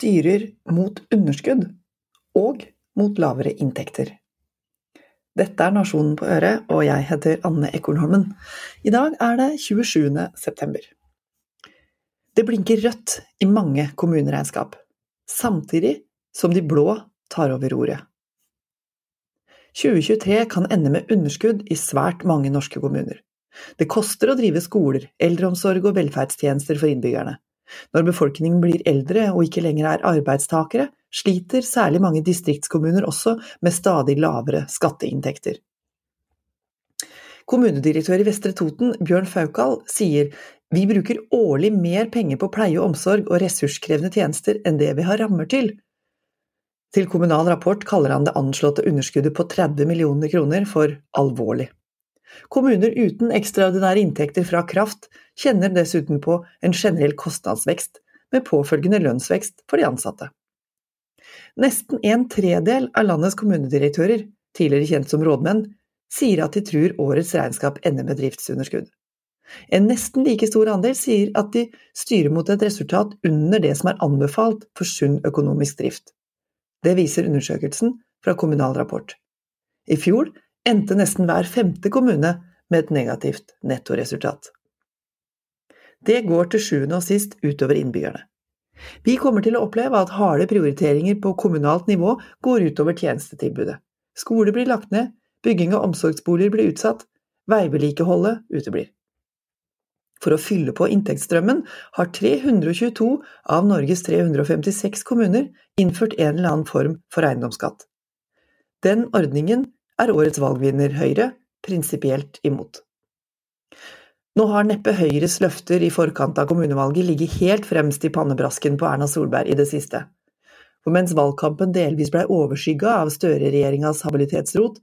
styrer mot underskudd og mot lavere inntekter. Dette er Nasjonen på øret, og jeg heter Anne Ekornholmen. I dag er det 27. september. Det blinker rødt i mange kommuneregnskap, samtidig som de blå tar over roret. 2023 kan ende med underskudd i svært mange norske kommuner. Det koster å drive skoler, eldreomsorg og velferdstjenester for innbyggerne. Når befolkningen blir eldre og ikke lenger er arbeidstakere, sliter særlig mange distriktskommuner også med stadig lavere skatteinntekter. Kommunedirektør i Vestre Toten, Bjørn Faukal, sier vi bruker årlig mer penger på pleie og omsorg og ressurskrevende tjenester enn det vi har rammer til. Til Kommunal Rapport kaller han det anslåtte underskuddet på 30 millioner kroner for alvorlig. Kommuner uten ekstraordinære inntekter fra kraft kjenner dessuten på en generell kostnadsvekst, med påfølgende lønnsvekst for de ansatte. Nesten en tredel av landets kommunedirektører, tidligere kjent som rådmenn, sier at de tror årets regnskap ender med driftsunderskudd. En nesten like stor andel sier at de styrer mot et resultat under det som er anbefalt for sunn økonomisk drift. Det viser undersøkelsen fra Kommunal Rapport. I fjor endte nesten hver femte kommune med et negativt nettoresultat. Det går til sjuende og sist utover innbyggerne. Vi kommer til å oppleve at harde prioriteringer på kommunalt nivå går utover tjenestetilbudet. Skoler blir lagt ned, bygging av omsorgsboliger blir utsatt, veivedlikeholdet uteblir. For å fylle på inntektsstrømmen har 322 av Norges 356 kommuner innført en eller annen form for eiendomsskatt. Den ordningen er årets valgvinner Høyre prinsipielt imot. Nå har neppe Høyres løfter i forkant av kommunevalget ligget helt fremst i pannebrasken på Erna Solberg i det siste. For mens valgkampen delvis blei overskygga av Støre-regjeringas habilitetsrot,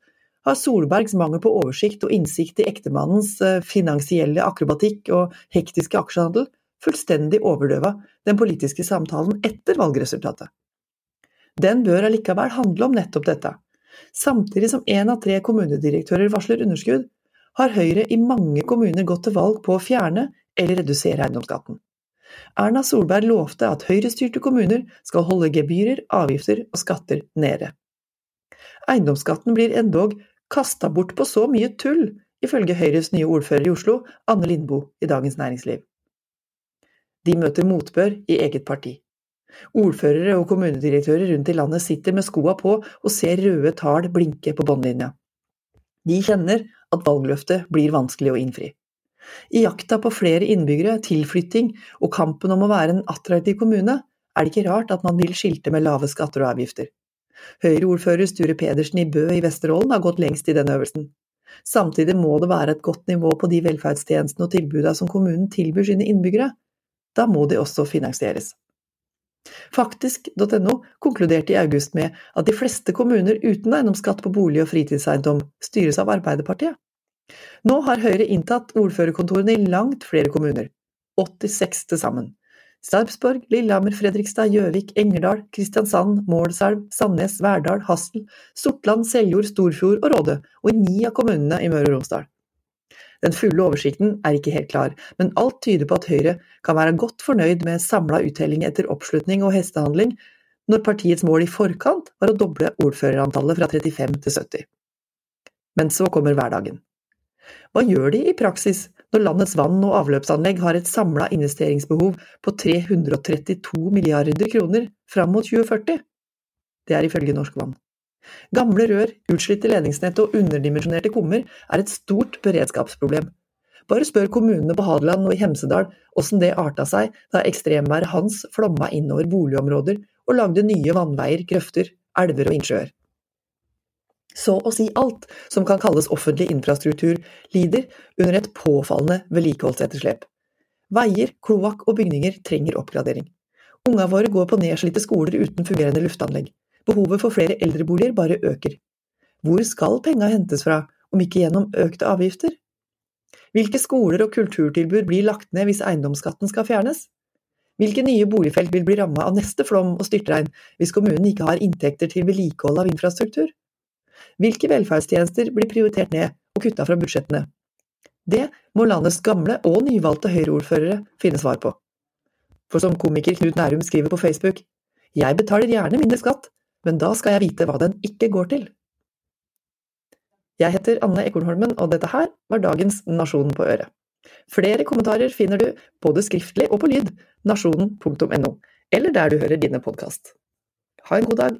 har Solbergs mangel på oversikt og innsikt i ektemannens eh, finansielle akrobatikk og hektiske aksjehandel fullstendig overdøva den politiske samtalen etter valgresultatet. Den bør allikevel handle om nettopp dette. Samtidig som én av tre kommunedirektører varsler underskudd, har Høyre i mange kommuner gått til valg på å fjerne eller redusere eiendomsskatten. Erna Solberg lovte at Høyre-styrte kommuner skal holde gebyrer, avgifter og skatter nede. Eiendomsskatten blir endog kasta bort på så mye tull, ifølge Høyres nye ordfører i Oslo, Anne Lindboe, i Dagens Næringsliv. De møter motbør i eget parti. Ordførere og kommunedirektører rundt i landet sitter med skoa på og ser røde tall blinke på båndlinja. De kjenner at valgløftet blir vanskelig å innfri. I jakta på flere innbyggere, tilflytting og kampen om å være en attraktiv kommune, er det ikke rart at man vil skilte med lave skatter og avgifter. Høyre-ordfører Sture Pedersen i Bø i Vesterålen har gått lengst i den øvelsen. Samtidig må det være et godt nivå på de velferdstjenestene og tilbudene som kommunen tilbyr sine innbyggere. Da må de også finansieres. Faktisk.no konkluderte i august med at de fleste kommuner uten eiendomsskatt på bolig og fritidseiendom styres av Arbeiderpartiet. Nå har Høyre inntatt ordførerkontorene i langt flere kommuner, 86 til sammen. Sarpsborg, Lillehammer, Fredrikstad, Gjøvik, Engerdal, Kristiansand, Målselv, Sandnes, Verdal, Hassel, Sortland, Seljord, Storfjord og Råde, og i ni av kommunene i Møre og Romsdal. Den fulle oversikten er ikke helt klar, men alt tyder på at Høyre kan være godt fornøyd med samla uttelling etter oppslutning og hestehandling, når partiets mål i forkant var å doble ordførerantallet fra 35 til 70. Men så kommer hverdagen. Hva gjør de i praksis når landets vann- og avløpsanlegg har et samla investeringsbehov på 332 milliarder kroner fram mot 2040? Det er ifølge Norsk Vann. Gamle rør, utslitte ledningsnett og underdimensjonerte kummer er et stort beredskapsproblem. Bare spør kommunene på Hadeland og i Hemsedal åssen det arta seg da ekstremværet Hans flomma innover boligområder og lagde nye vannveier, grøfter, elver og innsjøer. Så å si alt som kan kalles offentlig infrastruktur, lider under et påfallende vedlikeholdsetterslep. Veier, kloakk og bygninger trenger oppgradering. Unga våre går på nedslitte skoler uten fungerende luftanlegg. Behovet for flere eldreboliger bare øker. Hvor skal penga hentes fra, om ikke gjennom økte avgifter? Hvilke skoler og kulturtilbud blir lagt ned hvis eiendomsskatten skal fjernes? Hvilke nye boligfelt vil bli rammet av neste flom og styrtregn hvis kommunen ikke har inntekter til vedlikehold av infrastruktur? Hvilke velferdstjenester blir prioritert ned og kutta fra budsjettene? Det må landets gamle og nyvalgte Høyre-ordførere finne svar på. For som komiker Knut Nærum skriver på Facebook, Jeg betaler gjerne mindre skatt, men da skal jeg vite hva den ikke går til. Jeg heter Anne Ekornholmen, og dette her var dagens Nasjonen på øret. Flere kommentarer finner du både skriftlig og på lyd nasjonen.no, eller der du hører dine podkast. Ha en god dag!